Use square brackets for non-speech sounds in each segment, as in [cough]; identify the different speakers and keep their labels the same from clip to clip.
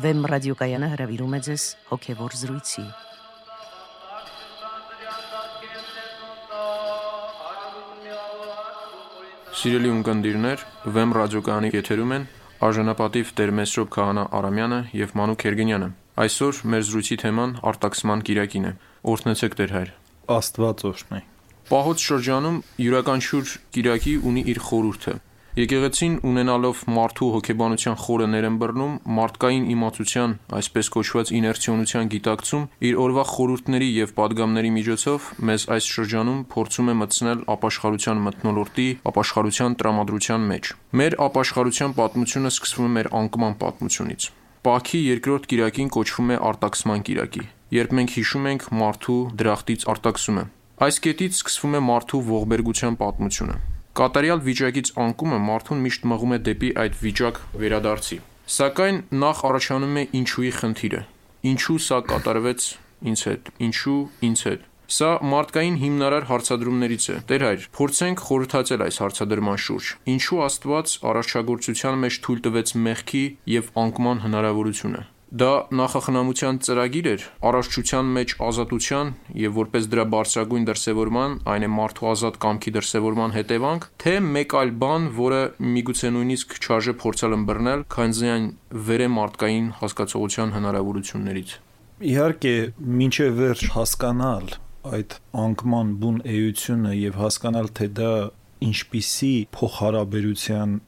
Speaker 1: Վեմ ռադիոկայանը հրավիրում է ձեզ հոգևոր զրույցի։
Speaker 2: Սիրելի ունկնդիրներ, Վեմ ռադիոկայանի եթերում են արժանապատիվ Տեր Մեսրոբ Քահանա Արամյանը եւ Մանուկ Երգենյանը։ Այսօր մեր զրույցի թեման արտաքսման Կիրակին է։ Օրհնեցեք Տեր հայր։
Speaker 3: Աստված օրհնի։
Speaker 2: Պահոց շրջանում յուրաքանչյուր Կիրակի ունի իր խորհուրդը։ Եկեղեցին ունենալով մարդու հոգեբանության խորը ներմբռնում, մարդկային իմացության, այսպես կոչված իներցիոնության գիտակցում, իր օրվա խորհուրդների եւ падգամների միջոցով մեզ այս շրջանում փորձում է մտցնել ապաշխարության մթնոլորտի, ապաշխարության տրամադրության մեջ։ Մեր ապաշխարության պատմությունը սկսվում է մեր անկման պատմությունից։ Պաքի երկրորդ կիրակին կոչվում է արտաքսման կիրակի, երբ մենք հիշում ենք մարդու դրախտից արտաքսումը։ Այս կետից սկսվում է մարդու ողբերգության պատմությունը։ Կատարյալ վիճակից անկումը մարդուն միշտ մղում է դեպի այդ վիճակ վերադարձի։ Սակայն նախ առաջանում է ինչուի խնդիրը։ Ինչու սա կատարվեց ինձ հետ։ Ինչու ինձ հետ։ Սա մարդկային հիմնարար հարցադրումներից է։ Տեր հայր, փորձենք խորհրդացել այս հարցադրման շուրջ։ Ինչու Աստված արարչագործության մեջ թույլ տվեց մեղքի եւ անկման հնարավորությունը։ Դա նախախնամության ծրագիր էր առողջության մեջ ազատության եւ որպես դրա բարձրագույն դրսեւորման, այն է մարդու ազատ կամքի դրսեւորման հետևանք, թե մեկ այլ բան, որը միգուցե նույնիսկ չարժե փորձել ըմբռնել, քանի այն վեր է մարդկային հասկացողության հնարավորություններից։
Speaker 3: Իհարկե, ինչե վերջ հասկանալ այդ անկման բուն էությունը եւ հասկանալ թե դա ինչպիսի փոխհարաբերության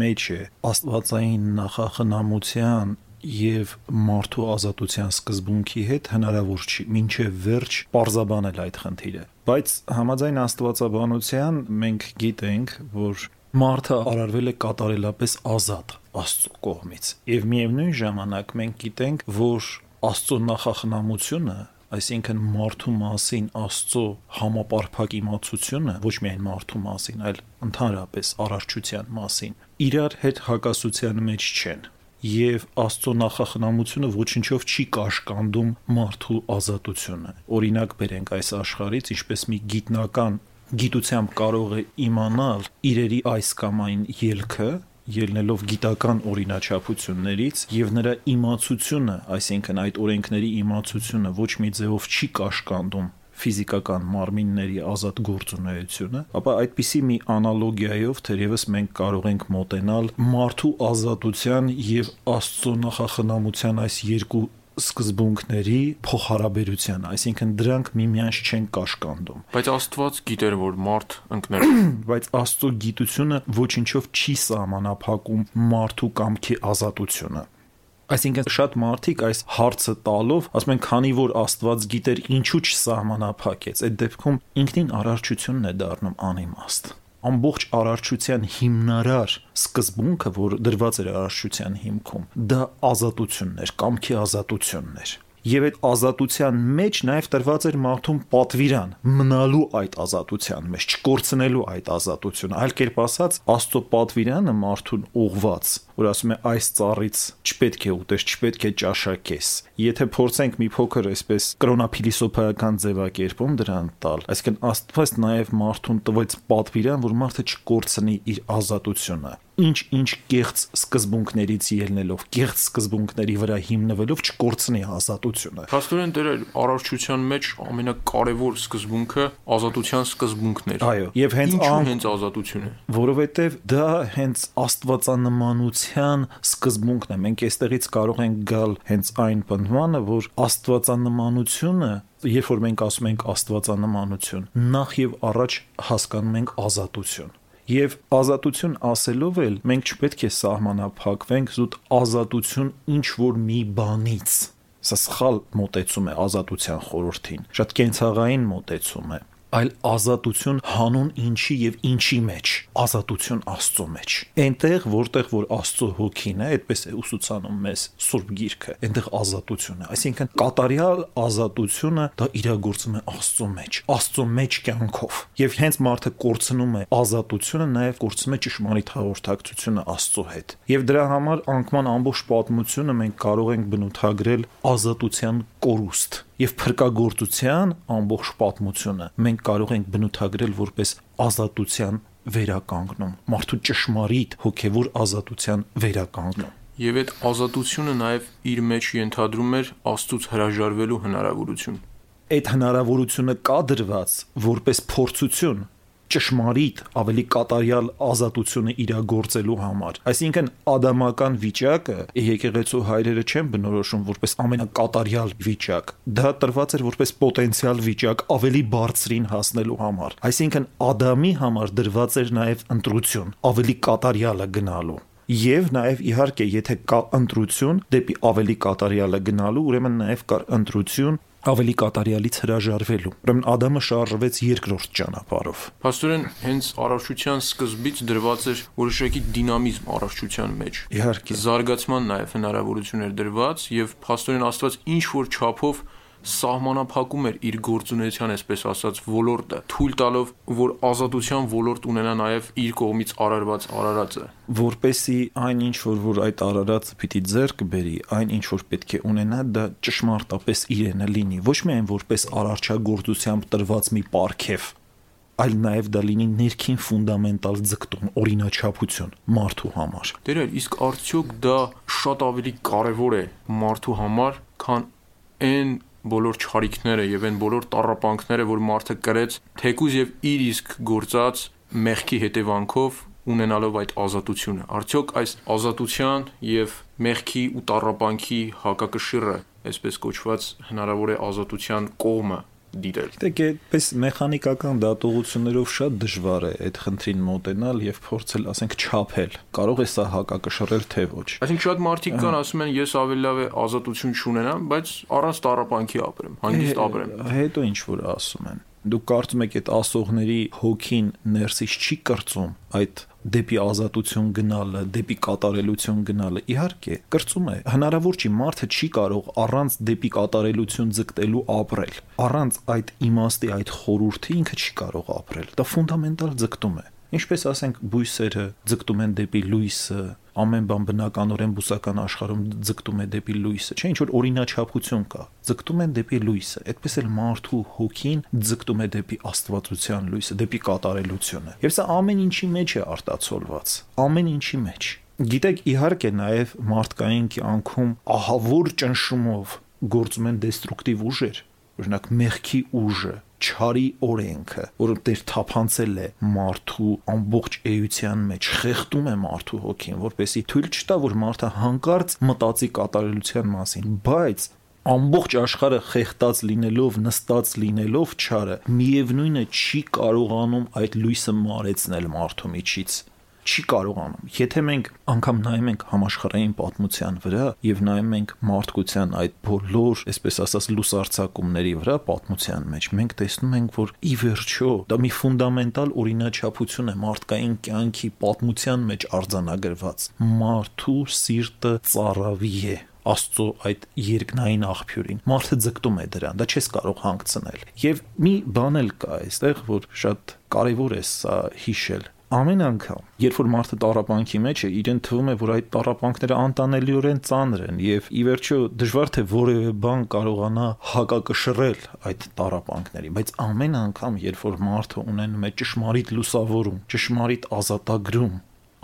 Speaker 3: մեջ է աստվածային նախախնամության եւ մարդու ազատության սկզբունքի հետ հնարավոր չի մինչև վերջ parzabanել այդ խնդիրը բայց համաձայն աստվածաբանության մենք գիտենք որ մարդը արարվել է կատարելապես ազատ աստծո կողմից եւ միևնույն ժամանակ մենք գիտենք որ աստծո նախախնամությունը այսինքն մարդու մասին Աստծո համապարփակ իմացությունը ոչ միայն մարդու մասին, այլ ընդհանրապես արարչության մասին, իրար հետ հակասության մեջ չեն եւ Աստծո նախախնամությունը ոչինչով չի կաշկանդում մարդու ազատությունը։ Օրինակ բերենք այս աշխարից, ինչպես մի գիտնական գիտությամբ կարող է իմանալ իրերի այս կամ այն ելքը, ելնելով գիտական օրինաչափություններից եւ նրա իմացությունը, այսինքն այդ օրենքների իմացությունը ոչ մի ձևով չի կաշկանդում ֆիզիկական մարմինների ազատ գործունեությունը, ապա այդպիսի մի անալոգիայով թերևս մենք կարող ենք մոտենալ մարդու ազատության եւ Աստծո նախախնամության այս երկու սկզբունքների փոխհարաբերության, այսինքն դրանք միմյանց չեն կաշկանդում։
Speaker 2: Բայց Աստված գիտեր, որ մարդ ընկներ։ [clears throat]
Speaker 3: Բայց Աստծո գիտությունը ոչինչով չի սահմանափակում մարդու կամքի ազատությունը։ Այսինքն շատ մարդիկ այս հարցը տալով ասում են քանի որ Աստված գիտեր ինչու չսահմանափակեց այդ դեպքում ինքնին արարչությունն է դառնում անիմաստ ամբողջ արարչության հիմնարար սկզբունքը, որ դրված էր արարչության հիմքում, դա ազատությունն էր, կամքի ազատությունն էր եւ այդ ազատության մեջ նաեւ տրված էր մարդուն պատվիրան մնալու այդ ազատության մեջ, չկորցնելու այդ ազատությունը։ Այլ կերպ ասած, Աստծո պատվիրանը մարդուն ուղված, որ ասում է այս ծառից չպետք է ուտես, չպետք է ճաշակես։ Եթե փորձենք մի փոքր այսպես կրոնափիլիսոփայական ձևակերպում դրան տալ, այսինքն Աստված նաեւ մարդուն տվեց պատվիրան, որ մարդը չկորցնի իր ազատությունը ինչ-ինչ կեղծ սկզբունքներից ելնելով, կեղծ սկզբունքների վրա հիմնվելով չկորցնի ազատությունը։
Speaker 2: Փաստորեն դեր առողջության մեջ ամենակարևոր սկզբունքը ազատության սկզբունքն էր։
Speaker 3: Այո, եւ հենց
Speaker 2: ան... հենց ազատությունը։
Speaker 3: Որովհետեւ դա հենց աստվածանմանության սկզբունքն է։ Մենք այստեղից կարող ենք գալ հենց այն պնդմանը, որ աստվածանմանությունը երբ որ մենք ասում ենք աստվածանմանություն, նախ եւ առաջ հասկանում ենք ազատություն Եվ ազատություն ասելով էլ մենք չպետք է սահմանափակվենք զուտ ազատություն ինչ որ մի բանից։ Սա սխալ մոտեցում է ազատության խորհրդին։ Շատ կենցաղային մոտեցում է այլ ազատություն հանուն ինչի եւ ինչի մեջ ազատություն Աստծո մեջ այնտեղ որտեղ որ Աստծո հոգին է այդպես է ուսուցանում մեզ Սուրբ Գիրքը այնտեղ ազատություն է այսինքն կատարյալ ազատությունը դա իրագործում է Աստծո մեջ Աստծո մեջ կյանքով եւ հենց մարդը կորցնում է ազատությունը նաեւ կորցնում է ճշմարիտ հաղորդակցությունը Աստծո հետ եւ դրա համար անկման ամբողջ պատմությունը մենք կարող ենք բնութագրել ազատության կորուստ եւ փրկagorցության ամբողջ պատմությունը մենք կարող ենք բնութագրել որպես ազատության վերականգնում մարդու ճշմարիտ հոգեվոր ազատության վերականգնում
Speaker 2: Եվ այդ ազատությունը նաև իր մեջ ենթադրում էր Աստծուց հրաժարվելու հնարավորություն։
Speaker 3: Այդ հնարավորությունը կա դրված որպես փորձություն ճշմարիտ ավելի կատարյալ ազատությունը իրագործելու համար այսինքն ադամական վիճակը եկեղեցու հայրերը չեն բնորոշում որպես ամենակատարյալ վիճակ դա տրված էր որպես պոտենցիալ վիճակ ավելի բարձրին հասնելու համար այսինքն ադամի համար դրված էր նաև ընտրություն ավելի կատարյալը գնալու Եվ նաև իհարկե, եթե կա ընտրություն դեպի ավելի կատարյալը գնալու, ուրեմն նաև կար ընտրություն ավելի կատարյալից հրաժարվելու։ Ուրեմն Ադամը շարժվեց երկրորդ ճանապարհով։
Speaker 2: Պաստորեն հենց առողջության սկզբից դրված էր որոշակի դինամիզմ առողջության մեջ։
Speaker 3: Իհարկե։
Speaker 2: Զարգացման նաև հնարավորություն էր դրված եւ Պաստորեն Աստված ինչ որ չափով սահմանափակում էր իր գործունեության, այսպես ասած, ոլորտը, թույլ տալով, որ ազատության ոլորտ ունենա նաև իր կողմից արարված արարածը,
Speaker 3: որպեսի այն ինչ որ որ այդ արարածը պիտի ձեռք բերի, այն ինչ որ պետք է ունենա, դա ճշմարտապես իրենը լինի, ոչ միայն որպես արարչագործությամբ տրված մի պարգև, այլ նաև դա լինի ներքին ֆունդամենտալ ձգտում, օրինաչափություն մարդու համար։
Speaker 2: Դերեր, իսկ արդյոք դա շատ ավելի կարևոր է մարդու համար, քան այն բոլոր ճարիքները եւ այն բոլոր տարապանքները, որ մարդը կրեց, թեկուզ եւ իր իսկ գործած մեղքի հետևանքով ունենալով այդ ազատությունը։ Արդյոք այս ազատության եւ մեղքի ու տարապանքի հակակշիռը, այսպես կոչված, հնարավոր է ազատության կողմը դիտել։
Speaker 3: Գիտեք, այդպես մեխանիկական դատողություններով շատ դժվար է այդ խնդրին մոտենալ եւ փորձել, ասենք, չափել։ Կարող է սա հակակշռել թե ոչ։
Speaker 2: Այսինքն շատ մարդիկ կան ասում են ես ավելի լավ է ազատություն չունենամ, բայց առանց տարապանքի ապրեմ, հանգիստ ապրեմ։
Speaker 3: Հետո ինչ որ ասում են դուք կարծում եք այդ ասողների հոգին ներսից չի կրծում այդ դեպի ազատություն գնալը, դեպի կատարելություն գնալը, իհարկե, կրծում է։ Հնարավոր չի մարդը չի կարող առանց դեպի կատարելություն ձգտելու ապրել։ Առանց այդ իմաստի, այդ խորուրդի ինքը չի կարող ապրել։ Դա ֆունդամենտալ ձգտում է։ Ինչպես ասենք բույսերը ձգտում են դեպի լույսը, ամեն բան բնականորեն բուսական աշխարհում ձգտում է դեպի լույսը, չէ՞ ինչ որ օրինաչափություն կա։ Ձգտում են դեպի լույսը, այդպես էլ մարդու հոգին ձգտում է դեպի աստվածության լույսը, դեպի կատարելությունը։ Եվ սա ամեն ինչի մեջ է արտացոլված, ամեն ինչի մեջ։ Գիտեք, իհարկե նաև մարդկային կյանքում ահավոր ճնշումով գործում են դեստրուկտիվ ուժեր, օրինակ մեղքի ուժը, չարի օրենքը, որը դեր թափանցել է մարդու ամբողջ էության մեջ, խեղդում է մարդու հոգին, որպեսի թույլ չտա, որ մարդը հանկարծ մտածի կատարելության մասին, բայց ամբողջ աշխարհը խեղտած լինելով, նստած լինելով չարը, միևնույնը չի կարողանում այդ լույսը մարեցնել մարդու միջից չի կարողանում։ Եթե մենք անգամ նայում ենք համաշխարհային պատմության վրա եւ նայում ենք մարդկության այդ բոլոր, այսպես ասած, լուսարցակումների վրա պատմության մեջ, մենք տեսնում ենք, որ ի վերջո դա մի ֆունդամենտալ օրինաչափություն է մարդկային կյանքի պատմության մեջ արձանագրված։ Մարդու սիրտը ծառավի է Աստծո այդ երկնային աղբյուրին։ Մարդը ձգտում է դրան, դա չես կարող հանգցնել։ Եվ մի բան էլ կա այստեղ, որ շատ կարևոր է սա հիշել ամեն անգամ, երբ որ մարդը տարապանքի մեջ է, իրեն թվում է, որ այդ տարապանքները անտանելիորեն ծանր են եւ ի վերջո դժվար թե որևէ բան կարողանա հակակշռել այդ տարապանքներին, բայց ամեն անգամ, երբ որ մարդը ունենում է ճշմարիտ լուսավորում, ճշմարիտ ազատագրում,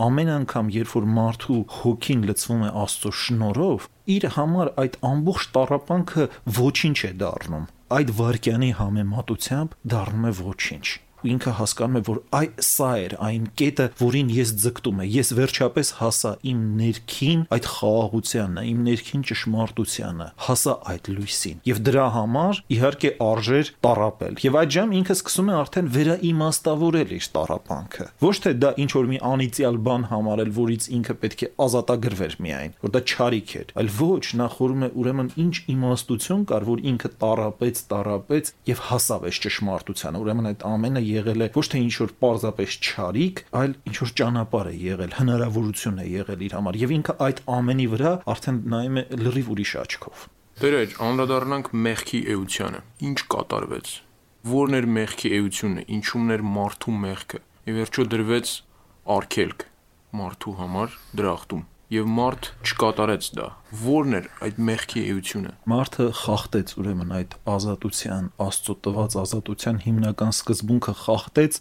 Speaker 3: ամեն անգամ, երբ որ մարդու հոգին լցվում է Աստծո շնորհով, իր համար այդ ամբողջ տարապանքը ոչինչ է դառնում։ Այդ վարքյանի համեմատությամբ դառնում է ոչինչ ու ինքը հասկանում է, որ այ սա էր այն կետը, որին ես ձգտում եմ։ Ես վերջապես հասա իմ ներքին այդ խաղաղությանը, իմ ներքին ճշմարտությանը, հասա այդ լույսին։ Եվ դրա համար իհարկե արժեր տարապել։ Եվ այդ ժամ ինքը սկսում է արդեն վերաիմաստավորել իր տարապանքը։ Ոչ թե դա ինչ որ մի անիցիալ բան համարել, որից ինքը պետք է ազատագրվեր միայն, որ դա չարիք էր, այլ ոչ, նախորում է ուրեմն ինչ իմաստություն կար, որ ինքը տարապեց, տարապեց եւ հասավ այս ճշմարտությանը։ Ուրեմն այդ ամենը եղել է ոչ թե ինչ որ պարզապես չարիք, այլ ինչ որ ճանապարհ է եղել, հնարավորություն է եղել իր համար եւ ինքը այդ ամենի վրա արդեն նայում է լրիվ ուրիշ աչքով։
Speaker 2: Դերեր, անդրադառնանք մեղքի էությանը։ Ինչ կատարվեց։ Որն էր մեղքի էությունը, ինչումն էր մարդու մեղքը։ Եվ վերջո դրվեց արգելք մարդու համար դրախտում եւ մարդ չկատարեց դա։ Որն էր այդ մեղքի էությունը։
Speaker 3: Մարդը խախտեց ուրեմն այդ ազատության, Աստծո տված ազատության հիմնական սկզբունքը խախտեց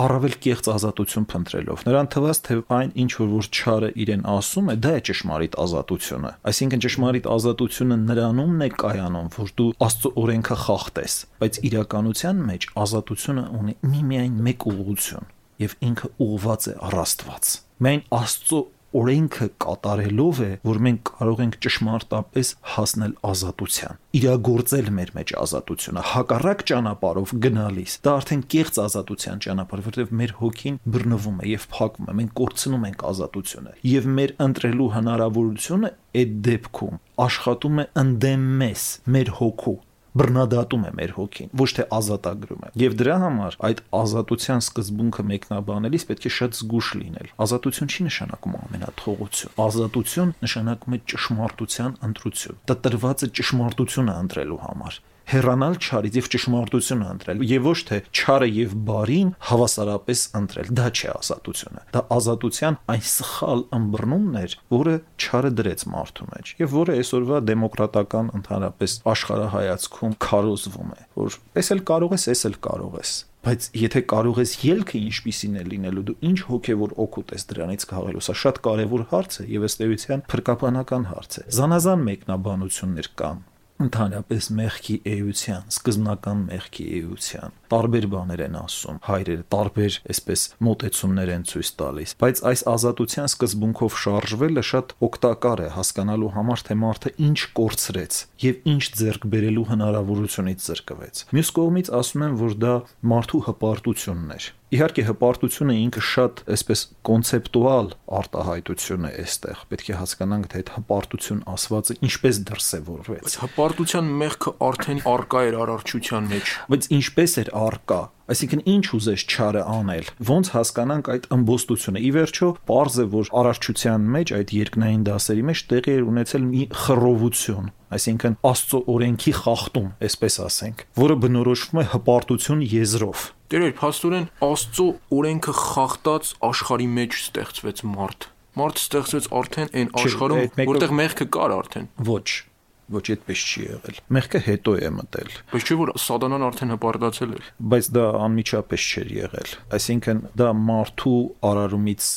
Speaker 3: առավել կեղծ ազատություն փնտրելով։ Նրան թվաց, թե այն ինչ որ որ չարը իրեն ասում է, դա է ճշմարիտ ազատությունը։ Այսինքն ճշմարիտ ազատությունը նրանումն է կայանում, որ դու Աստծո օրենքը խախտես, բայց իրականության մեջ ազատությունը ունի միմիայն մեկ ուղղություն, եւ ինքը ուղված է առ Աստված։ Մենք Աստծո օրենքը կատարելով է, որ մենք կարող ենք ճշմարտապես հասնել ազատության։ Իրագործել մեր մեջ ազատությունը հակառակ ճանապարհով գնալիս։ Դա արդեն կեղծ ազատության ճանապարհ, որովհետև մեր հոգին բռնվում է եւ փակվում է։ Մենք կորցնում ենք ազատությունը եւ մեր ընտրելու հնարավորությունը այդ դեպքում աշխատում է ընդդեմ մեզ, մեր հոգու բռնադատում է մեր հոգին, ոչ թե ազատագրում է։ Եվ դրա համար այդ ազատության սկզբունքը մեկնաբանելիս պետք է շատ զգուշ լինել։ Ազատություն չի նշանակում ամենաթողություն։ Ազատություն նշանակում է ճշմարտության ընտրություն։ Դա տրված է ճշմարտությունը ընտրելու համար հեռանալ չարից եւ ճշմարտությունը ընտրել եւ ոչ թե չարը եւ բարին հավասարապես ընտրել դա չէ ազատությունը դա ազատության այն սխալ ըմբռնումն էր որը չարը դրեց մարդու մեջ եւ որը այսօրվա դեմոկրատական ընդհանրապես աշխարհայացքում քարոզվում է որ ես էլ կարող ես ես էլ կարող ես բայց եթե կարող ես ելքը ինչպիսին է լինելու դու ինչ հոգևոր օգուտ ես դրանից քաղելու սա շատ կարևոր հարց է եւ ըստ էության փրկապանական հարց է զանազան մեկնաբանություններ կան ընդհանրապես մեղքի էության, սկզբնական մեղքի էության։ Տարբեր բաներ են ասում հայրերը, տարբեր այսպես մոտեցումներ են ցույց տալիս, բայց այս ազատության սկզբունքով շարժվելը շատ օգտակար է հասկանալու համար, թե մարդը ինչ կորցրեց եւ ինչ ձեռք բերելու հնարավորությունից զրկվեց։ Մյուս կողմից ասում են, որ դա մարդու հպարտությունն էր Իհարկե հպարտությունը ինքը շատ այսպես կոնցեպտուալ արտահայտություն է այստեղ։ Պետք է հասկանանք, թե այդ հպարտություն ասվածը ինչպես դրսևորվեց։
Speaker 2: Հպարտության մեղքը արդեն արկա էր արարչության մեջ։
Speaker 3: Բայց ինչպես էր արկա։ Այսինքն ինչ ուզես չարը անել։ Ոնց հասկանանք այդ ըմբոստությունը։ Ի վերջո, པարզ է, որ արարչության մեջ այդ երկնային դասերի մեջ տեղի էր ունեցել մի խռովություն, այսինքն Աստծո օրենքի խախտում, այսպես ասենք, որը բնորոշվում է հպարտություն եզրով
Speaker 2: Տերեր, փաստորեն Աստծո օրենքը խախտած աշխարհի մեջ ստեղծվեց մարդ։ Մարդ ստեղծվեց արդեն այն աշխարհում, որտեղ մեղքը կար արդեն։
Speaker 3: Ոչ, ոչ այդպես չի եղել։ Մեղքը հետո է մտել։
Speaker 2: Բայց չէ որ սատանան արդեն հպարտացել էր։
Speaker 3: Բայց դա անմիջապես չէր եղել։ Այսինքն դա մարդու արարումից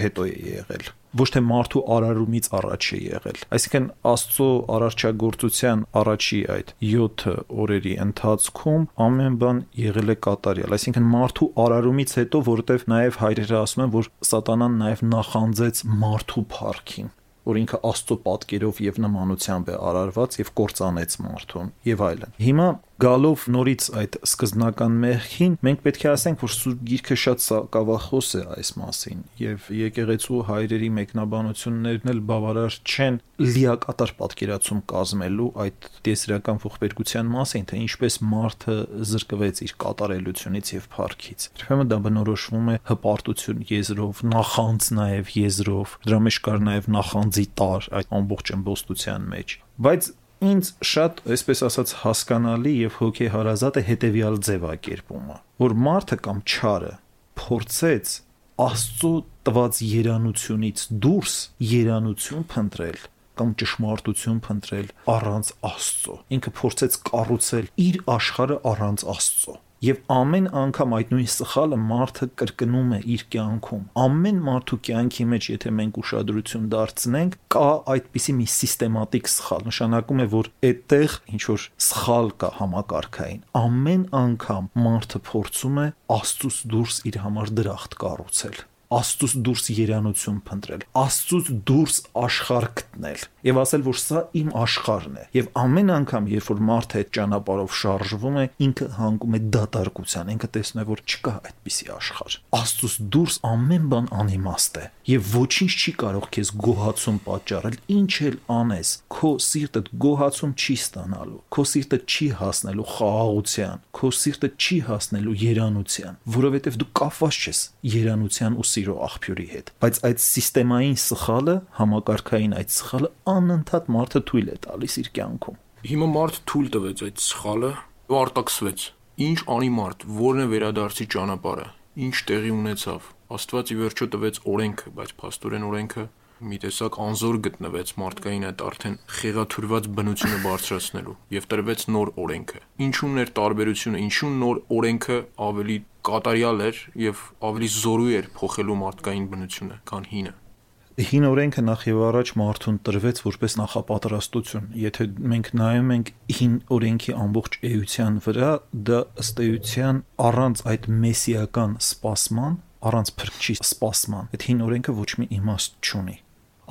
Speaker 3: հետո է եղել ոչ թե մարդու արարումից առաջ է եղել։ Այսինքն Աստծո արարչագործության առաջի այդ 7 օրերի ընթացքում ամեն բան եղել է կատարյալ։ Այսինքն մարդու արարումից հետո, որովհետև նաև հայրերը ասում են, որ սատանան նաև նախանձեց մարդու փառքին որ ինքը Աստծո պատկերով եւ նմանությամբ է արարված եւ կործանեց մարդուն եւ այլն։ Հիմա գալով նորից այդ սկզբնական մեղքին, մենք պետք է ասենք, որ Սուրբ Գիրքը շատ սակավախոս է այս մասին եւ եկեղեցու հայրերի մեկնաբանություններն էլ բավարար չեն լիակատար պատկերացում կազմելու այդ տեսրական ողբերգության մասին, թե ինչպես մարդը զրկվեց իր կատարելությունից եւ փառքից։ Ուրեմն դա բնորոշվում է հպարտություն եզրով, նախանձ նաեւ եզրով, դրա մեջ կար նաեւ նախանձի տար այդ ամբողջ ըմբոստության մեջ։ Բայց ինձ շատ, այսպես ասած, հասկանալի եւ հոգեհարազատ է հետեւյալ ձևակերպումը, որ մարդը կամ չարը փորձեց Աստծո տված երանությունից դուրս երանություն փնտրել կամ ճշմարտություն փնտրել առանց Աստծո։ Ինքը փորձեց կառուցել իր աշխարհը առանց Աստծո Եվ ամեն անգամ այդ նույն սխալը մարդը կրկնում է իր կյանքում։ Ամեն մարդու կյանքի մեջ, եթե մենք ուշադրություն դարձնենք, կա այդպիսի մի սիստեմատիկ սխալ։ Նշանակում է, որ այդտեղ ինչ որ սխալ կա համակարգային։ Ամեն անգամ մարդը փորձում է Աստծուց դուրս իր համար դրախտ կառուցել Աստծուց դուրս երանություն փնտրել, Աստծուց դուրս աշխարհ գտնել եւ ասել, որ սա իմ աշխարհն է։ Եվ ամեն անգամ, երբ որ մարդը այդ ճանապարհով շարժվում է, ինքը հանգում է դատարկության, ինքը տեսնում է, որ չկա այդպիսի աշխարհ։ Աստծուց դուրս ամեն բան անիմաստ է եւ ոչինչ չի կարող քեզ գոհացում պատճառել, ինչ էլ անես, քո սիրտը գոհացում չի ստանալու, քո սիրտը չի հասնելու խաղաղության, քո սիրտը չի հասնելու երանության, որովհետեւ դու կապված ես երանության ու սիրո աղբյուրի հետ։ Բայց այդ սիստեմային սխալը, համակարգային այդ սխալը անընդհատ մարդը թույլ է տալիս իր կյանքում։
Speaker 2: Հիմա մարդ թույլ տվեց այդ սխալը արտաքսվեց։ Ինչ անի մարդ, որն է վերադարձի ճանապարհը։ Ինչ տեղի ունեցավ։ Աստված ի վերջո տվեց օրենքը, բայց փաստորեն օրենքը մի տեսակ անզոր գտնվեց մարդկային այդ արդեն խեղաթյուրված բնությունը բարձրացնելու եւ տրվեց նոր օրենքը։ Ինչու՞ն էր տարբերությունը, ինչու նոր օրենքը ավելի կատարյալ էր եւ ավելի զորու էր փոխելու մարդկային բնությունը, քան հինը։
Speaker 3: Հին օրենքը նախ եւ առաջ մարդուն տրվեց որպես նախապատրաստություն։ Եթե մենք նայում ենք հին օրենքի ամբողջ էության վրա, դա ըստ էության առանց այդ մեսիական սպասման, առանց փրկչի սպասման, այդ հին օրենքը ոչ մի իմաստ չունի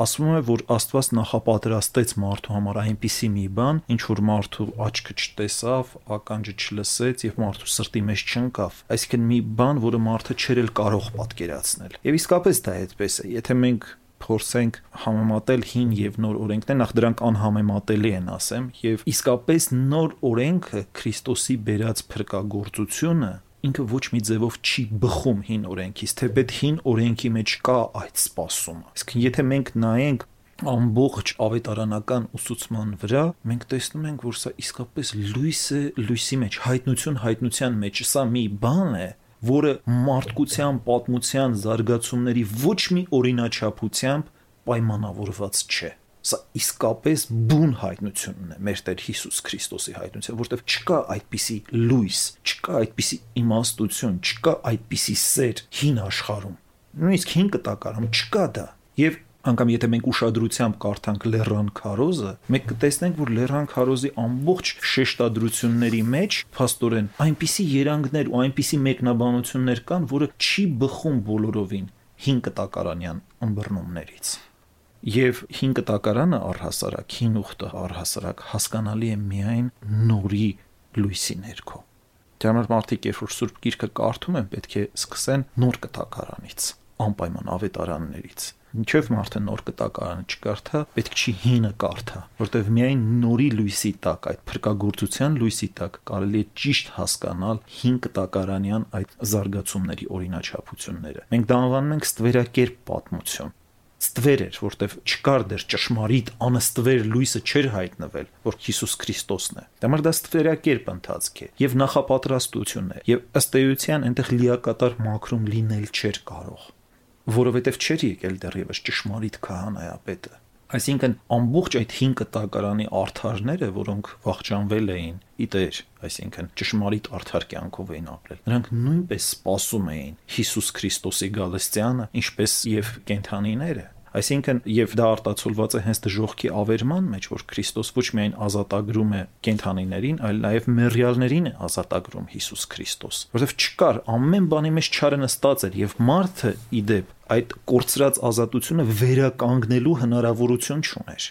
Speaker 3: ասվում է, որ Աստված նախապատրաստեց մարդու համար այնպիսի մի բան, ինչ որ մարդու աչքը չտեսավ, ականջը չլսեց եւ մարդու սրտի մեջ չընկավ։ Այսինքն մի բան, որը մարդը չէր էլ կարող պատկերացնել։ Եվ իսկապես դա այդպես է։ Եթե մենք փորձենք համեմատել հին եւ նոր օրենքներ, նախ դրանք անհամեմատելի են, ասեմ, եւ իսկապես նոր օրենքը Քրիստոսի բերած փրկagorցությունը ինքը ոչ մի ձևով չի բխում հին օրենքից, թեպետ հին օրենքի մեջ կա այդ սпасումը։ Իսկ եթե մենք նայենք ամբողջ ավետարանական ուսուցման վրա մենք տեսնում ենք, որ սա իսկապես լույս է, լույսի մեջ, հայտնություն հայտնության մեջ, սա մի բան է, որը մարդկության պատմության զարգացումների ոչ մի օրինաչափությամբ պայմանավորված չէ։ Սա իսկապես բուն հայտնությունն է մեր Տեր Հիսուս Քրիստոսի հայտնությունը, որտեղ չկա այդպիսի լույս, չկա այդպիսի իմաստություն, չկա այդպիսի սեր հին աշխարհում։ Նույնիսկ հին կտակարում չկա դա։ Եվ անկամ եթե մենք ուշադրությամբ կարդանք Լեռան Քարոզը, մենք կտեսնենք, որ Լեռան Քարոզի ամբողջ շեշտադրությունների մեջ փաստորեն այնպիսի երանգներ ու այնպիսի մեկնաբանություններ կան, որը չի բխում բոլորովին հին կտակարանյան ըմբռնումներից։ Եվ 5 կտակարանը առհասարակ, հին ուխտը առհասարակ հասկանալի է միայն նորի լույսի ներքո։ Դրա համար մարդիկ երբ որ Սուրբ Գիրքը կարդում են, պետք է սկսեն նոր կտակարանից, անպայման ավետարաններից։ Ինչեւ մարդը նոր կտակարանը չկարդա, պետք չի հինը կարդա, որտեղ միայն նորի լույսի տակ, այդ փրկagorցության լույսի տակ կարելի է ճիշտ հասկանալ հին կտակարանյան այդ զարգացումների օրինաչափությունները։ Մենք դա անվանում ենք ստվերակերպ պատմություն ստվեր էր, որտեվ չկար դեր ճշմարիտ անստվեր լույսը չէր հայտնվել, որ Հիսուս Քրիստոսն է։ Դեմար դա ստվերակերպ ընթացք է եւ նախապատրաստություն է եւ ըստ էության այնտեղ լիակատար մակրում լինել չէր կարող, որովհետեւ չէր եկել դեռևս ճշմարիտ քահանայապետը։ Այսինքն ամբողջ այդ 5 կտակարանի արթարները, որոնք վախճանվել էին իտեր, այսինքն ճշմարիտ արթար կյանքով էին ապրել, նրանք նույնպես սпасում էին Հիսուս Քրիստոսի գալստյանը, ինչպես եւ կենթանիները, Այսինքն եւ դա արտացոլված է հենց դժողքի ավերման մեջ, որ Քրիստոս ոչ միայն ազատագրում է կենթանիներին, այլ նաեւ մեռյալներին է ազատագրում Հիսուս Քրիստոս, որովհետեւ չկար ամեն բանի մեջ չարը նստած էր եւ մարդը իդեպ այդ կորցրած ազատությունը վերականգնելու հնարավորություն չուներ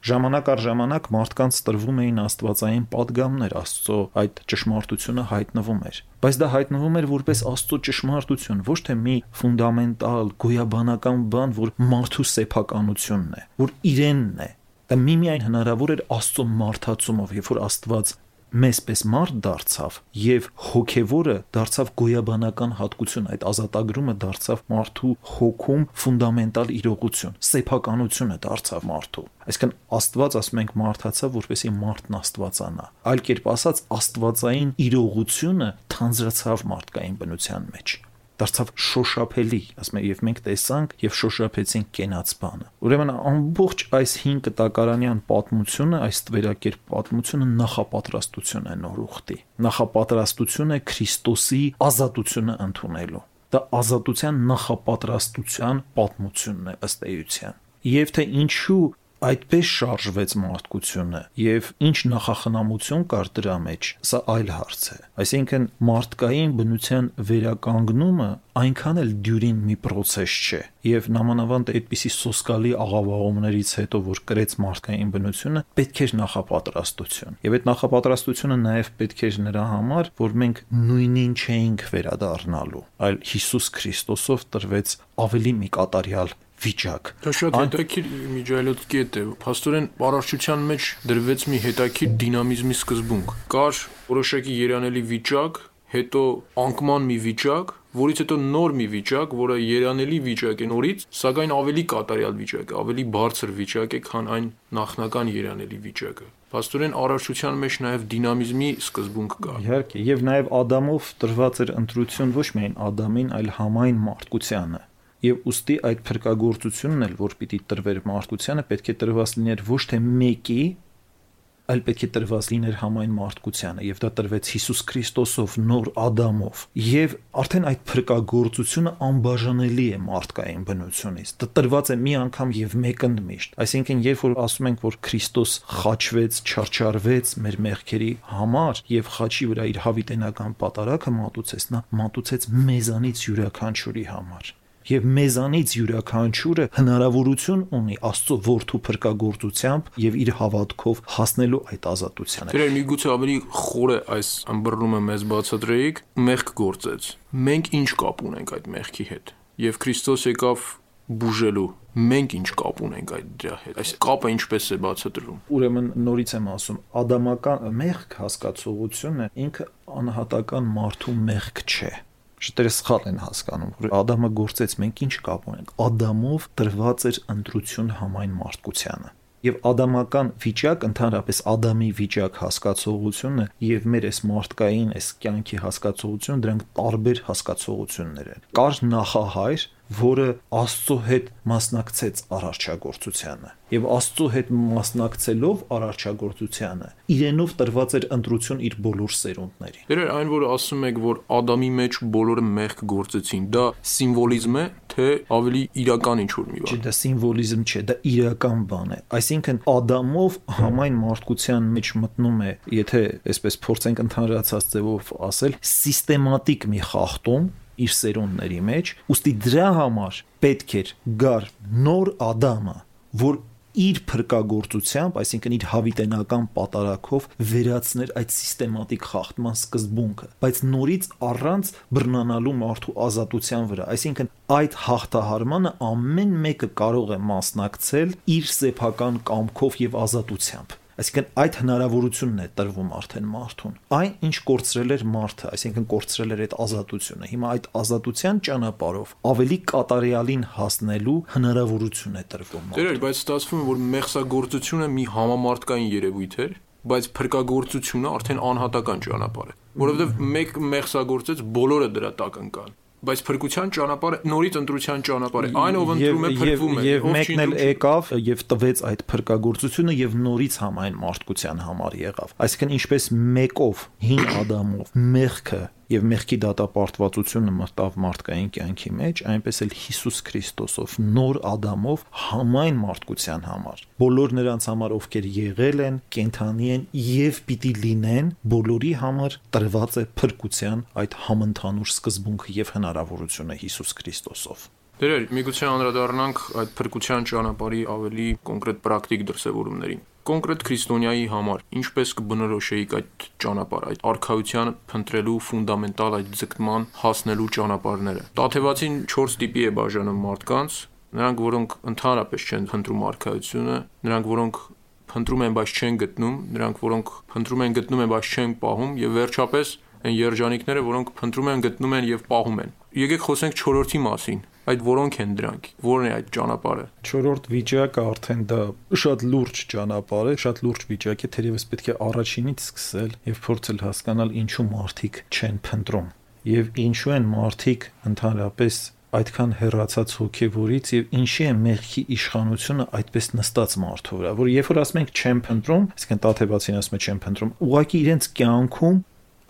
Speaker 3: Ժամանակ առ ժամանակ մարդկանց տրվում էին աստվածային падգամներ Աստծո այդ ճշմարտությունը հայտնվում էր։ Բայց դա հայտնվում էր որպես Աստծո ճշմարտություն, ոչ թե մի ֆունդամենտալ գոյաբանական բան, որ մարդու սեփականությունն է, որ իրենն է։ Դա միմիայն հնարավոր էր Աստծո մարդացումով, երբ որ Աստված մեզպես մարդ դարձավ եւ հոգեվորը դարձավ գոյաբանական հատկություն այդ ազատագրումը դարձավ մարդու հոգում ֆունդամենտալ իրողություն սեփականությունը դարձավ մարդու այսինքն աստված ասում ենք մարդացավ որպեսի մարդն աստվածանա այլ կերպ ասած աստվածային իրողությունը թանձրացավ մարդկային բնության մեջ դարձավ շոշափելի, ասում եմ, եւ մենք տեսանք եւ շոշափեցինք կենաց բանը։ Ուրեմն ամբողջ այս 5 կտակարանյան պատմությունը, այս տվերակերպ պատմությունը նախապատրաստություն է նոր ուխտի։ Նախապատրաստություն է Քրիստոսի ազատությունը ընդունելու։ Դա ազատության նախապատրաստության պատմությունն է ըստ էության։ Եվ թե ինչու այդպես շարժվեց մարդկությունը եւ ինչ նախախնամություն կար դրա մեջ, սա այլ հարց է։ Այսինքն մարդկային բնության վերականգնումը այնքան էլ դյուրին մի process չէ եւ նամանավանդ այդպիսի սոսկալի աղավաղումներից հետո որ կրեց մարդկային բնությունը պետք էր նախապատրաստություն եւ այդ նախապատրաստությունը նաեւ պետք էր նրա համար որ մենք նույնին չէինք վերադառնալու այլ Հիսուս Քրիստոսով տրվեց ավելի մի կատարյալ վիճակ։
Speaker 2: Դա շատ հետաքրքիր միջայլոց կետ է։ Փաստորեն բարարչության մեջ դրվեց մի հետաքրքիր դինամիզմի սկզբունք։ Կար որոշակի երանելի վիճակ, հետո անկման մի վիճակ, որից հետո նոր մի վիճակ, որը երանելի վիճակ է նորից, սակայն ավելի կատարյալ վիճակ է, ավելի բարձր վիճակ է, քան այն նախնական երանելի վիճակը։ Պաստորեն առարչության մեջ նաև դինամիզմի սկզբունք կա։
Speaker 3: Իհարկե, եւ նաև Ադամով տրված էր ընտրություն ոչ միայն Ադամին, այլ համայն մարդկությանը Եվ ուստի այդ փրկagorցությունն էլ, որ պիտի տրվեր մարդկությանը, պետք է տրված լիներ ոչ թե մեկի, այլ պետք է տրված լիներ համայն մարդկությանը եւ դա տրվեց Հիսուս Քրիստոսով նոր Ադամով եւ արդեն այդ փրկagorցությունը անբաժանելի է մարդկային բնությունից դա տրված է մի անգամ եւ մեկընդմիշտ այսինքն երբ որ ասում ենք որ Քրիստոս խաչվեց չարչարվեց մեր մեղքերի համար եւ խաչի վրա իր հավիտենական պատարակը մատուցեց նա մատուցեց մեզանից յուրաքանչյուրի համար եւ մեզանից յուրաքանչյուրը հնարավորություն ունի Աստծո որդու փրկagorցությամբ եւ իր հավատքով հասնելու այդ ազատությանը։
Speaker 2: Դեր միգուցե ավելի խորը այս ըմբռնումը մեզ բացատրեիք, մեղք գործեց։ Մենք ինչ կապ ունենք այդ մեղքի հետ։ Եվ Քրիստոս եկավ բուժելու մենք ինչ կապ ունենք այդ դրա հետ այս կապը ինչպես է բացատրվում
Speaker 3: ուրեմն նորից եմ ասում ադամական մեղք հասկացողությունը ինքը անհատական մարդու մեղք չէ շատերը սխալ են հասկանում, որ Ադամը գործեց, մենք ինչ կապ ունենք։ Ադամով տրված էր ընտրություն համայն մարդկությանը եւ ադամական վիճակ ընդհանրապես ադամի վիճակ հասկացողությունը եւ մեր այս մարդկային այս կյանքի հասկացողությունը դրանք տարբեր հասկացողություններ են կար նախահայր որը Աստծո հետ մասնակցեց արարչագործությանը եւ Աստծո հետ մասնակցելով արարչագործությանը իրենով տրված էր ընտրություն իր բոլոր սերունդներին։
Speaker 2: Դեր այն որ ասում եք որ Ադամի մեջ բոլորը մեղք գործեցին, դա սիմվոլիզմ է, թե ավելի իրական ինչ որ մի բան։
Speaker 3: Չէ, դա սիմվոլիզմ չէ, դա իրական բան է։ Այսինքն Ադամով համայն մարդկության մեջ մտնում է, եթե այսպես փորձենք ընդհանրացած ձևով ասել, սիստեմատիկ մի խախտում իր սերունդների մեջ, ուստի դրա համար պետք էր գար նոր Ադամը, որ իր փրկagorցությամբ, այսինքն իր հավիտենական պատարակով վերացներ այդ սիստեմատիկ խախտման սկզբունքը, բայց նորից առանց բռնանալու մարդու ազատության վրա, այսինքն այդ հաղթահարմանը ամեն մեկը կարող է մասնակցել իր սեփական կամքով եւ ազատությամբ Այսինքն այդ հնարավորությունն է տրվում արդեն մարդուն։ Այն ինչ կորցրել էր մարդը, այսինքն կորցրել էր այդ ազատությունը։ Հիմա այդ ազատության ճանապարհով ավելի կատարյալին հասնելու հնարավորություն է տրվում
Speaker 2: մարդուն։ Դեր, բայց ստացվում է, որ մեղսագործությունը մի համամարտկային երևույթ էր, բայց փրկagorցությունը արդեն անհատական ճանապարհ է, որովհետև մեկ մեղսագործեց բոլորը դրա տակ ընկան բայց փրկության ճանապարհը նորից ընտրության ճանապարհ է. Այն ով ընտրում է փրկվում է.
Speaker 3: եւ մեկն էլ եկավ եւ տվեց այդ փրկagorցությունը եւ նորից համայն մարդկության համար եղավ այսինքն ինչպես մեկով հին ադամով մեղքը եւ մեղքի դատապարտվածությունը մտավ մարդկային կյանքի մեջ, այնպես էլ Հիսուս Քրիստոսով նոր Ադամով համայն մարդկության համար։ Բոլոր նրանց համար, ովքեր եղել են, կենթանի են եւ պիտի լինեն, բոլորի համար տրված է փրկության այդ համընդհանուր սկզբունքը եւ հնարավորությունը Հիսուս Քրիստոսով։
Speaker 2: Դերեր, միգուցե անդրադառնանք այդ փրկության ճանապարհի ավելի կոնկրետ պրակտիկ դրսևորումներին կոնկրետ քրիստոնյայի համար ինչպես կբնորոշեիք այդ ճանապարհ, այդ արխայության փնտրելու ֆունդամենտալ այդ ձգտման հասնելու ճանապարհները։ Տաթևացին 4 տիպի է բաժանում մարդկանց, նրանք, որոնք ընդհանրապես չեն փնտրում արխայությունը, նրանք, որոնք փնտրում են, բայց չեն գտնում, նրանք, որոնք փնտրում են, գտնում են, բայց չեն պահում, եւ վերջապես այն երջանիկները, որոնք փնտրում են, գտնում են եւ պահում են։ Եկեք խոսենք 4-րդի մասին այդ որոնք են դրանք որն է այդ ճանապարհը
Speaker 3: չորրորդ վիճակը արդեն դա շատ լուրջ ճանապարհ է շատ լուրջ վիճակ է թերևս պետք է առաջինից սկսել եւ փորձել հասկանալ ինչու մարդիկ չեն փնտրում եւ ինչու են մարդիկ ընդհանրապես այդքան հերացած հոգեվորից եւ ինչի է մեղքի իշխանությունը այդպես նստած մարդու վրա որ երբ որ ասում ենք չեմ փնտրում այսինքն տաթեբացին ասում է չեմ փնտրում ուղղակի իրենց կյանքում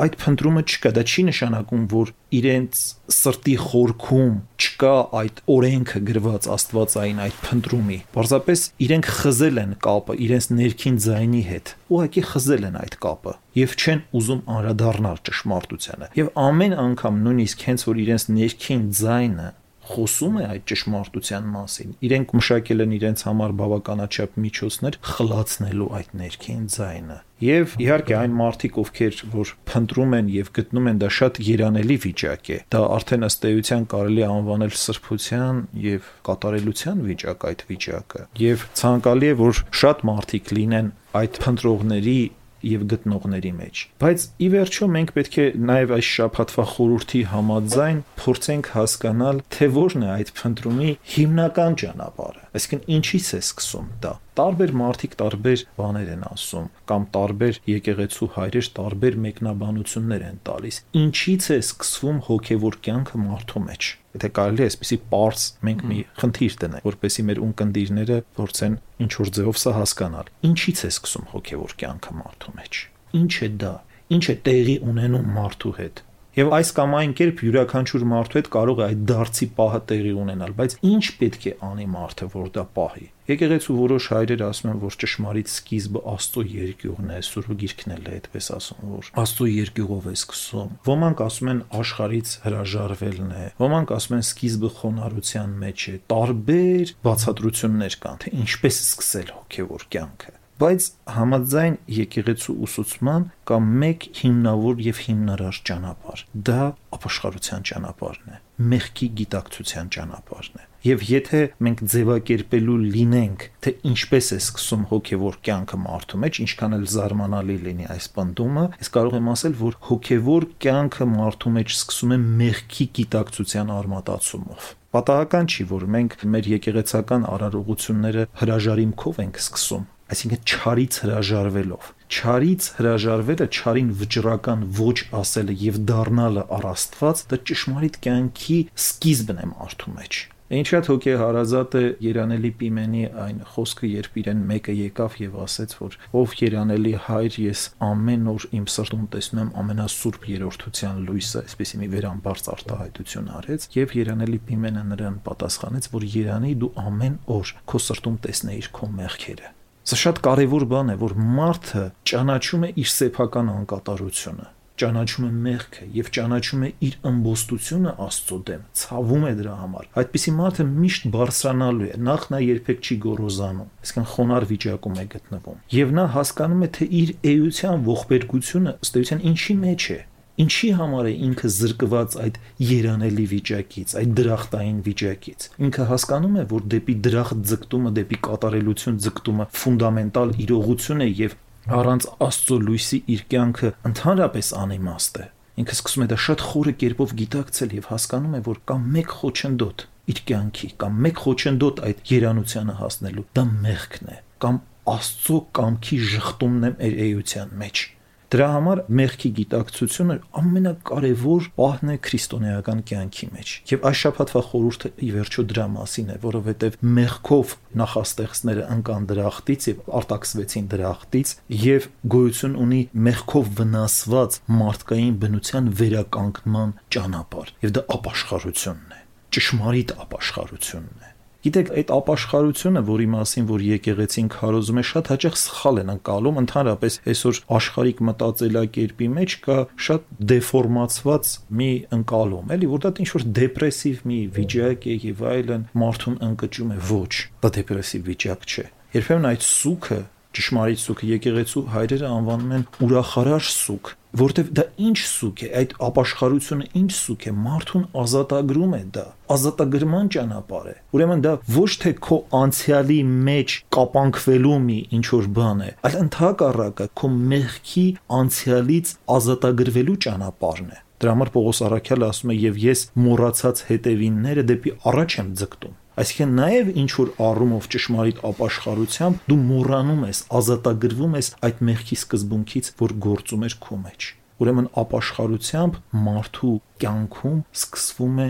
Speaker 3: այդ փնտրումը չկա, դա չի նշանակում, որ իրենց սրտի խորքում չկա այդ օրենքը գրված Աստվածային այդ փնտրումի։ Պարզապես իրենք խզել են կապը իրենց ներքին ձայնի հետ։ Ուղղակի խզել են այդ կապը եւ չեն ուզում անդրադառնալ ճշմարտությանը։ Եվ ամեն անգամ նույնիսկ հենց որ իրենց ներքին ձայնը խոսում է այդ ճշմարտության մասին։ Իրենք մշակել են իրենց համար բավականաչափ միջոցներ խլացնելու այդ ներքին ձայնը։ Եվ իհարկե այն մարդիկ, ովքեր որ փնտրում են եւ գտնում են դա շատ երանելի վիճակ է։ Դա արդեն ըստ էության կարելի անվանել սրբության եւ կատարելության վիճակ այդ վիճակը։ Եվ ցանկալի է որ շատ մարդիկ լինեն այդ փնտրողների եւ գտնողների մեջ։ Բայց ի վերջո մենք պետք է նաեւ այս շփաթվա խորհրդի համաձայն փորձենք հասկանալ, թե որն է այդ փնտրումի հիմնական ճանապարհը։ Այսինքն ինչից է սկսում դա։ Տարբեր մարդիկ տարբեր բաներ են ասում կամ տարբեր եկեղեցու հայրեր տարբեր մեկնաբանություններ են տալիս։ Ինչից է սկսվում հոգեվոր կյանքը մարդու մեջ։ Եթե կարելի է այսպեսի པարս մենք մի խնդիր տնենք, որպեսի մեր ունկնդիրները փորձեն ինչ որ ձևով սա հասկանալ։ Ինչից է սկսում հոգևոր կյանքը մարդու մեջ։ Ինչ է դա։ Ինչ է տեղի ունենում մարդու հետ։ Եվ այս կամ այն կերպ յուրաքանչյուր մարդու հետ կարող է այդ դարձի պահը տեղի ունենալ, բայց ինչ պետք է անի մարդը, որ դա պահի։ Եկեղեցու որոշ հայրեր ասում են, որ ճշմարիտ սկիզբը Աստծո երկյուղն է, Սուրբ Գիրքն էլ է այդպես ասում, որ Աստծո երկյուղով է սկսում։ Ոմանք ասում են աշխարից հրաժարվելն է, ոմանք ասում են սկիզբը խոնարհության մեջ է։ Տարբեր բացատրություններ կան, թե ինչպես սկսել հոգևոր կյանքը բայց համաձայն եկեղեցու ուսուցման կա մեկ հիմնավոր եւ հիմնարար ճանապարհ։ Դա ապաշխարության ճանապարհն է, մեղքի գիտակցության ճանապարհն է։ Եվ եթե մենք ձևակերպելու լինենք, թե ինչպես է սկսում հոգևոր կյանքը մարդու մեջ, ինչքան էլ զարմանալի լինի այս բնդումը, ես կարող եմ ասել, որ հոգևոր կյանքը մարդու մեջ սկսում է մեղքի գիտակցության արմատացումով։ Պատահական չի, որ մենք մեր եկեղեցական արարողությունները հրաժարիմքով ենք սկսում, այսինքն չարից հրաժարվելով չարից հրաժարվելը չարին վճռական ոչ ասելը եւ դառնալը առ Աստված դա ճշմարիտ կյանքի սկիզբն է մարդու մեջ Ինչա հոգե հարազատ է Երանելի Պիմենի այն խոսքը, երբ իրեն մեկը եկավ եւ ասեց, որ ով Երանելի հայր, ես ամեն օր իմ սրտում տեսնում եմ ամենասուրբ երրորդության լույսը, այսպեսի մի վերամբարձ արտահայտություն արեց եւ Երանելի Պիմենը նրան պատասխանեց, որ Երանի դու ամեն օր քո սրտում տեսնեիր քո մեղքերը Սա շատ կարևոր բան է, որ մարդը ճանաչում է իր սեփական անկատարությունը, ճանաչում է մեղքը եւ ճանաչում է իր ըմբոստությունը Աստծո դեմ, ցավում է դրա համար։ Այդպիսի մարդը միշտ բարձրանալու է, նախ նա երբեք չի գոռոզանում, այսինքն խոնար վիճակում է գտնվում։ Եվ նա հասկանում է, թե իր էության ողբերգությունը ըստ էության ինչի մեջ է ինչի համար է ինքը զրկված այդ երանելի վիճակից, այդ դրախտային վիճակից։ Ինքը հասկանում է, որ դեպի դրախտ ձգտումը, դեպի կատարելություն ձգտումը ֆունդամենտալ իրողություն է եւ առանց Աստծո լույսի իր կյանքը ընդհանրապես անիմաստ է։ Ինքը սկսում է դա շատ խորը կերպով գիտակցել եւ հասկանում է, որ կա մեկ խոչընդոտ իր կյանքի, կամ մեկ խոչընդոտ այդ երանությանը հասնելու։ Դա մեղքն է, կամ Աստծո կամքի շղթումն է մեր էության մեջ Դրա համար մեղքի գիտակցությունը ամենակարևոր պահն է քրիստոնեական կյանքի մեջ։ Եվ այս շաբաթվա խորհուրդը ի վերջո դրա մասին է, որովհետև մեղքով նախաստեղծները ընկան դրախտից եւ արտաքսվեցին դրախտից եւ գոյություն ունի մեղքով վնասված մարդկային բնության վերականգնման ճանապարհ։ Եվ դա ապաշխարությունն է ճշմարիտ ապաշխարությունն է Գիտեք, այդ ապաշխարությունը, որի մասին որ եկեղեցին քարոզում է, շատ հաճախ սխալ են անցալում, ընդհանրապես այսօր աշխարհիկ մտածելակերպի մեջ կա շատ դեֆորմացված մի ընկալում, էլի, որ դա ինչ որ դեպրեսիվ մի վիճակ է եւ այլն, մարդուն ընկճում է, ոչ, դա դեպրեսիվ վիճակ չէ։ Երբեմն այդ սուքը ճշմարիտ սուք եկեղեցու հայրերը անվանում են ուրախարար սուք որտեվ դա ինչ սուք է այդ ապաշխարությունը ինչ սուք է մարդուն ազատագրում է դա ազատագրման ճանապարհ է ուրեմն դա ոչ թե քո անցյալի մեջ կապանքվելու մի ինչ որ բան է այլ ընդհակառակը քո մեղքի անցյալից ազատագրվելու ճանապարհն է դրա համար Պողոս Արաքյալը ասում է եւ ես մոռացած հետևինները դեպի առաջ եմ ձգտում Այսինքն նաև ինչ որ առումով ճշմարիտ ապաշխարությամբ դու մոռանում ես, ազատագրվում ես այդ մեղքի սկզբունքից, որ գործում էր քո մեջ։ Ուրեմն ապաշխարությամբ մարդու կյանքում սկսվում է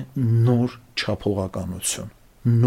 Speaker 3: նոր չափողականություն,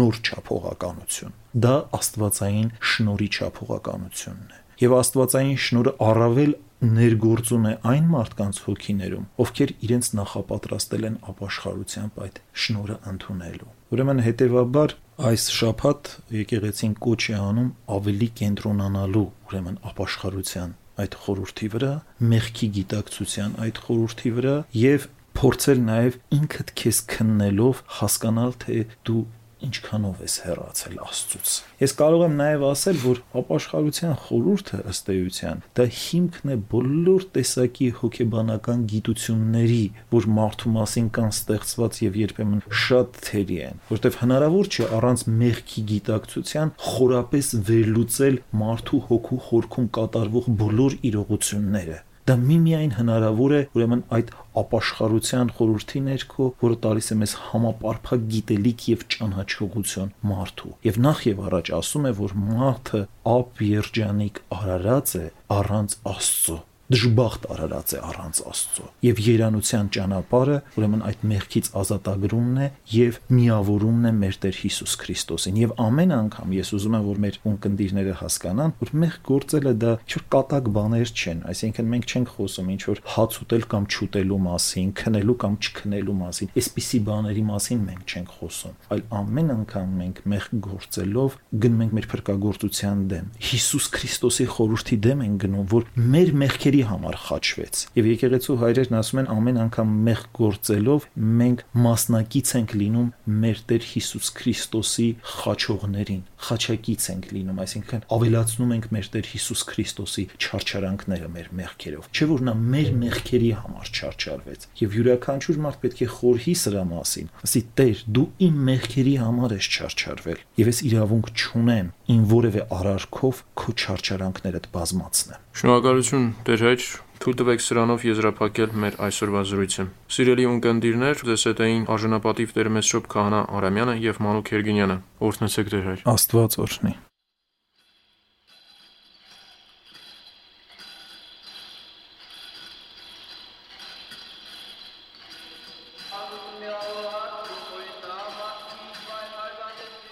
Speaker 3: նոր չափողականություն։ Դա աստվածային շնորի չափողականությունն է։ Եվ աստվածային շնորը առավել ներգործում է այն մարդկանց հոգիներում, ովքեր իրենց նախապատրաստել են ապաշխարությամբ այդ շնորը ընդունելու։ Ուրեմն հետեւաբար այս շաբաթ եկեղեցին կոչ է անում ավելի կենտրոնանալու ուրեմն ապաշխարության այդ խորհրդի վրա, մեղքի գիտակցության այդ խորհրդի վրա եւ փորձել նաև ինքդ քեզ քննելով հասկանալ թե դու ինչքանով ես հեռացել Աստծուց։ Ես կարող եմ նաև ասել, որ ապաշխարության խորհուրդը ըստ էության դա հիմքն է բոլոր տեսակի հոգեբանական գիտությունների, որ մարդու մասին կան ստեղծված եւ երբեմն շատ թերի են, որտեղ հնարավոր չէ առանց մեղքի գիտակցության խորապես վերլուծել մարդու հոգու խորքում կատարվող բոլոր իրողությունները Դա միմիայն հնարավոր է ուրեմն այդ ապաշխարության խորհրդի ներքո, որը տալիս է մեզ համապարփակ գիտելիք եւ ճանաչողություն մարդու։ Եվ նախ եւ առաջ ասում է, որ մարդը ապ երջանիկ արարած է առանց Աստծո դժբախտ արարած է առանց Աստծո։ Եվ երանության ճանապարհը, ուրեմն այդ մեղքից ազատագրումն է եւ միավորումն է մեր Տեր Հիսուս Քրիստոսին։ Եվ ամեն անգամ ես ուզում եմ, որ մեր ունկնդիրները հասկանան, որ մեղք գործելը դա ինչ-որ կատակ բաներ չեն, այսինքն մենք չենք խոսում ինչ-որ հաց ուտել կամ չուտելու մասին, քնելու կամ չքնելու մասին, այսպիսի բաների մասին մենք չենք խոսում, այլ ամեն անգամ մենք մեղք գործելով գնում ենք մեր փրկagorցության դեմ։ Հիսուս Քրիստոսի խորհրդի դեմ ենք գնում, որ մեր մեղքերի համար խաչվեց։ Եվ եկեղեցու հայրերն ասում են ամեն անգամ մեղք գործելով մենք մասնակից ենք լինում մեր Տեր Հիսուս Քրիստոսի խաչողներին, խաչակից ենք լինում, այսինքն ավելացնում ենք մեր Տեր Հիսուս Քրիստոսի չարչարանքները մեր մեղքերով։ Չէ՞ որ նա մեր մեղքերի համար չարչարվեց։ Եվ յուրաքանչյուր մարդ պետք է խորհի սրա մասին։ Ասի Տեր, դու իմ մեղքերի համար ես չարչարվել, եւ ես իրավունք չունեմ ին որևէ արարքով քո չարչարանքներդ բազմացնեմ։
Speaker 2: Շնորհակալություն, Տեր հայր, Թույլ տվեք սրանով եզրափակել մեր այսօրվա զրույցը։ Սիրելի ունկնդիրներ, ձեզ հետ էին արժանապատիվ Տեր Մեսրոպ Քահանա Արամյանը եւ Մանուկ Երգինյանը։ Օրհնեցեք Տեր հայր։
Speaker 3: Աստված օրհնի։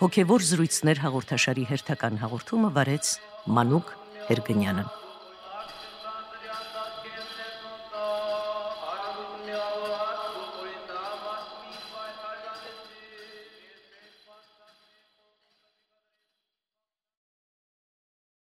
Speaker 1: Հոգևոր զրույցներ հաղորդաշարի հերթական հաղորդումը վարեց Մանուկ Հերգնյանը։